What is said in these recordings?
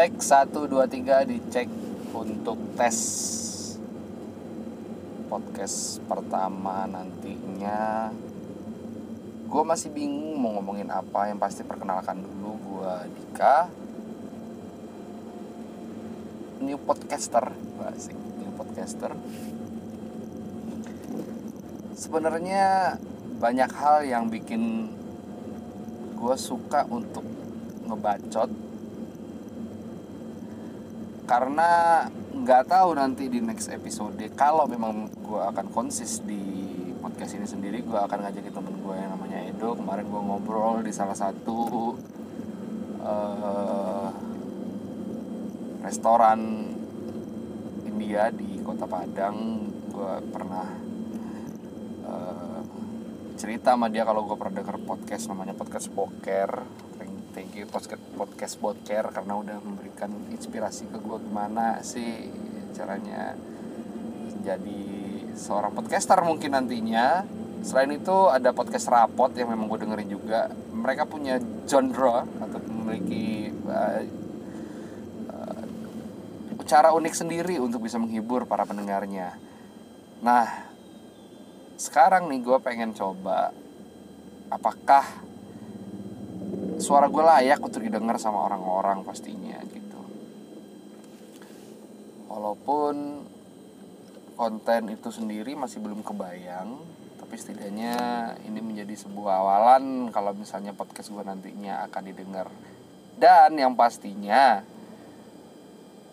Cek 1 2 3 dicek untuk tes podcast pertama nantinya. Gue masih bingung mau ngomongin apa. Yang pasti perkenalkan dulu gue Dika. New podcaster, asik. New podcaster. Sebenarnya banyak hal yang bikin gue suka untuk ngebacot karena nggak tahu nanti di next episode kalau memang gue akan konsis di podcast ini sendiri gue akan ngajakin temen gue yang namanya Edo. Kemarin gue ngobrol di salah satu uh, restoran India di kota Padang. Gue pernah uh, cerita sama dia kalau gue pernah denger podcast namanya podcast poker thank you podcast podcast boker karena udah memberikan inspirasi ke gue gimana sih caranya jadi seorang podcaster mungkin nantinya. Selain itu ada podcast rapot yang memang gue dengerin juga. Mereka punya genre atau memiliki uh, uh, cara unik sendiri untuk bisa menghibur para pendengarnya. Nah sekarang nih gue pengen coba apakah suara gue layak untuk didengar sama orang-orang pastinya gitu walaupun konten itu sendiri masih belum kebayang tapi setidaknya ini menjadi sebuah awalan kalau misalnya podcast gue nantinya akan didengar dan yang pastinya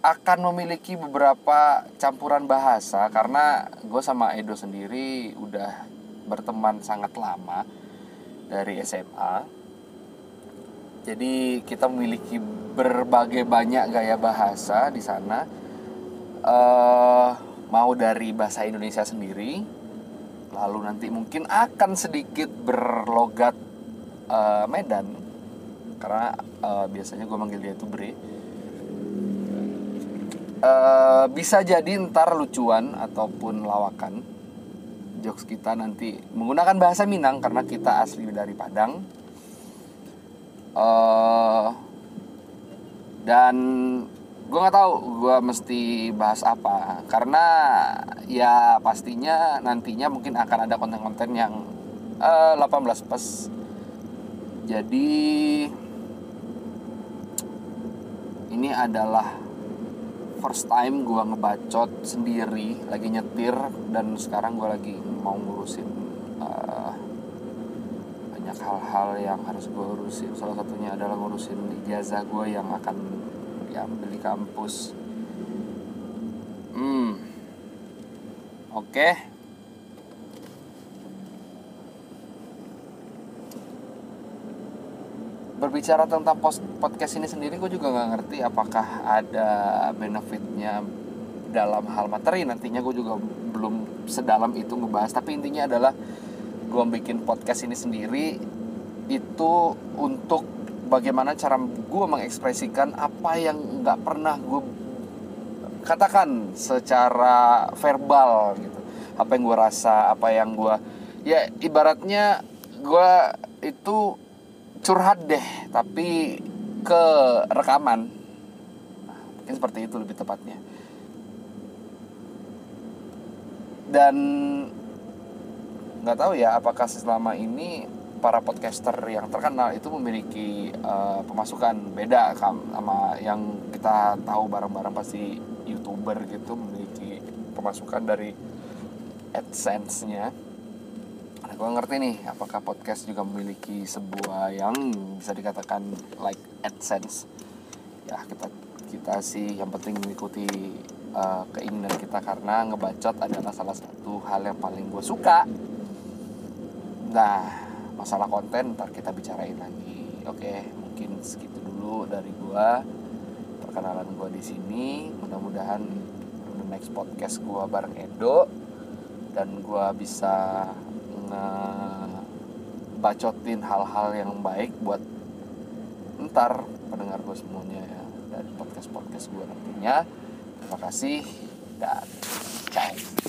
akan memiliki beberapa campuran bahasa karena gue sama Edo sendiri udah berteman sangat lama dari SMA. Jadi kita memiliki berbagai banyak gaya bahasa di sana. Uh, mau dari bahasa Indonesia sendiri, lalu nanti mungkin akan sedikit berlogat uh, Medan. Karena uh, biasanya gue manggil dia itu Bre. Uh, bisa jadi ntar lucuan ataupun lawakan. Jokes kita nanti menggunakan bahasa Minang karena kita asli dari Padang uh, dan gue nggak tahu gue mesti bahas apa. Karena ya pastinya nantinya mungkin akan ada konten-konten yang uh, 18 plus. Jadi ini adalah first time gue ngebacot sendiri lagi nyetir dan sekarang gue lagi mau ngurusin uh, banyak hal-hal yang harus gue urusin. Salah satunya adalah ngurusin ijazah gue yang akan diambil di kampus. Hmm. Oke. Okay. berbicara tentang podcast ini sendiri gue juga nggak ngerti apakah ada benefitnya dalam hal materi. Nantinya gue juga belum sedalam itu ngebahas. Tapi intinya adalah gue bikin podcast ini sendiri itu untuk bagaimana cara gue mengekspresikan apa yang nggak pernah gue katakan secara verbal gitu. Apa yang gue rasa apa yang gue ya ibaratnya gue itu curhat deh tapi ke rekaman. Mungkin seperti itu lebih tepatnya. Dan nggak tahu ya apakah selama ini para podcaster yang terkenal itu memiliki uh, pemasukan beda sama yang kita tahu bareng-bareng pasti youtuber gitu memiliki pemasukan dari adsense-nya Nah, gue ngerti nih, apakah podcast juga memiliki sebuah yang bisa dikatakan like AdSense. Ya, kita kita sih yang penting mengikuti uh, keinginan kita karena ngebacot adalah salah satu hal yang paling gue suka. Nah, masalah konten ntar kita bicarain lagi. Oke, mungkin segitu dulu dari gue. Perkenalan gue di sini. Mudah-mudahan the next podcast gue bareng Edo dan gue bisa bacotin hal-hal yang baik buat ntar pendengar gue semuanya ya dari podcast podcast gue nantinya terima kasih dan ciao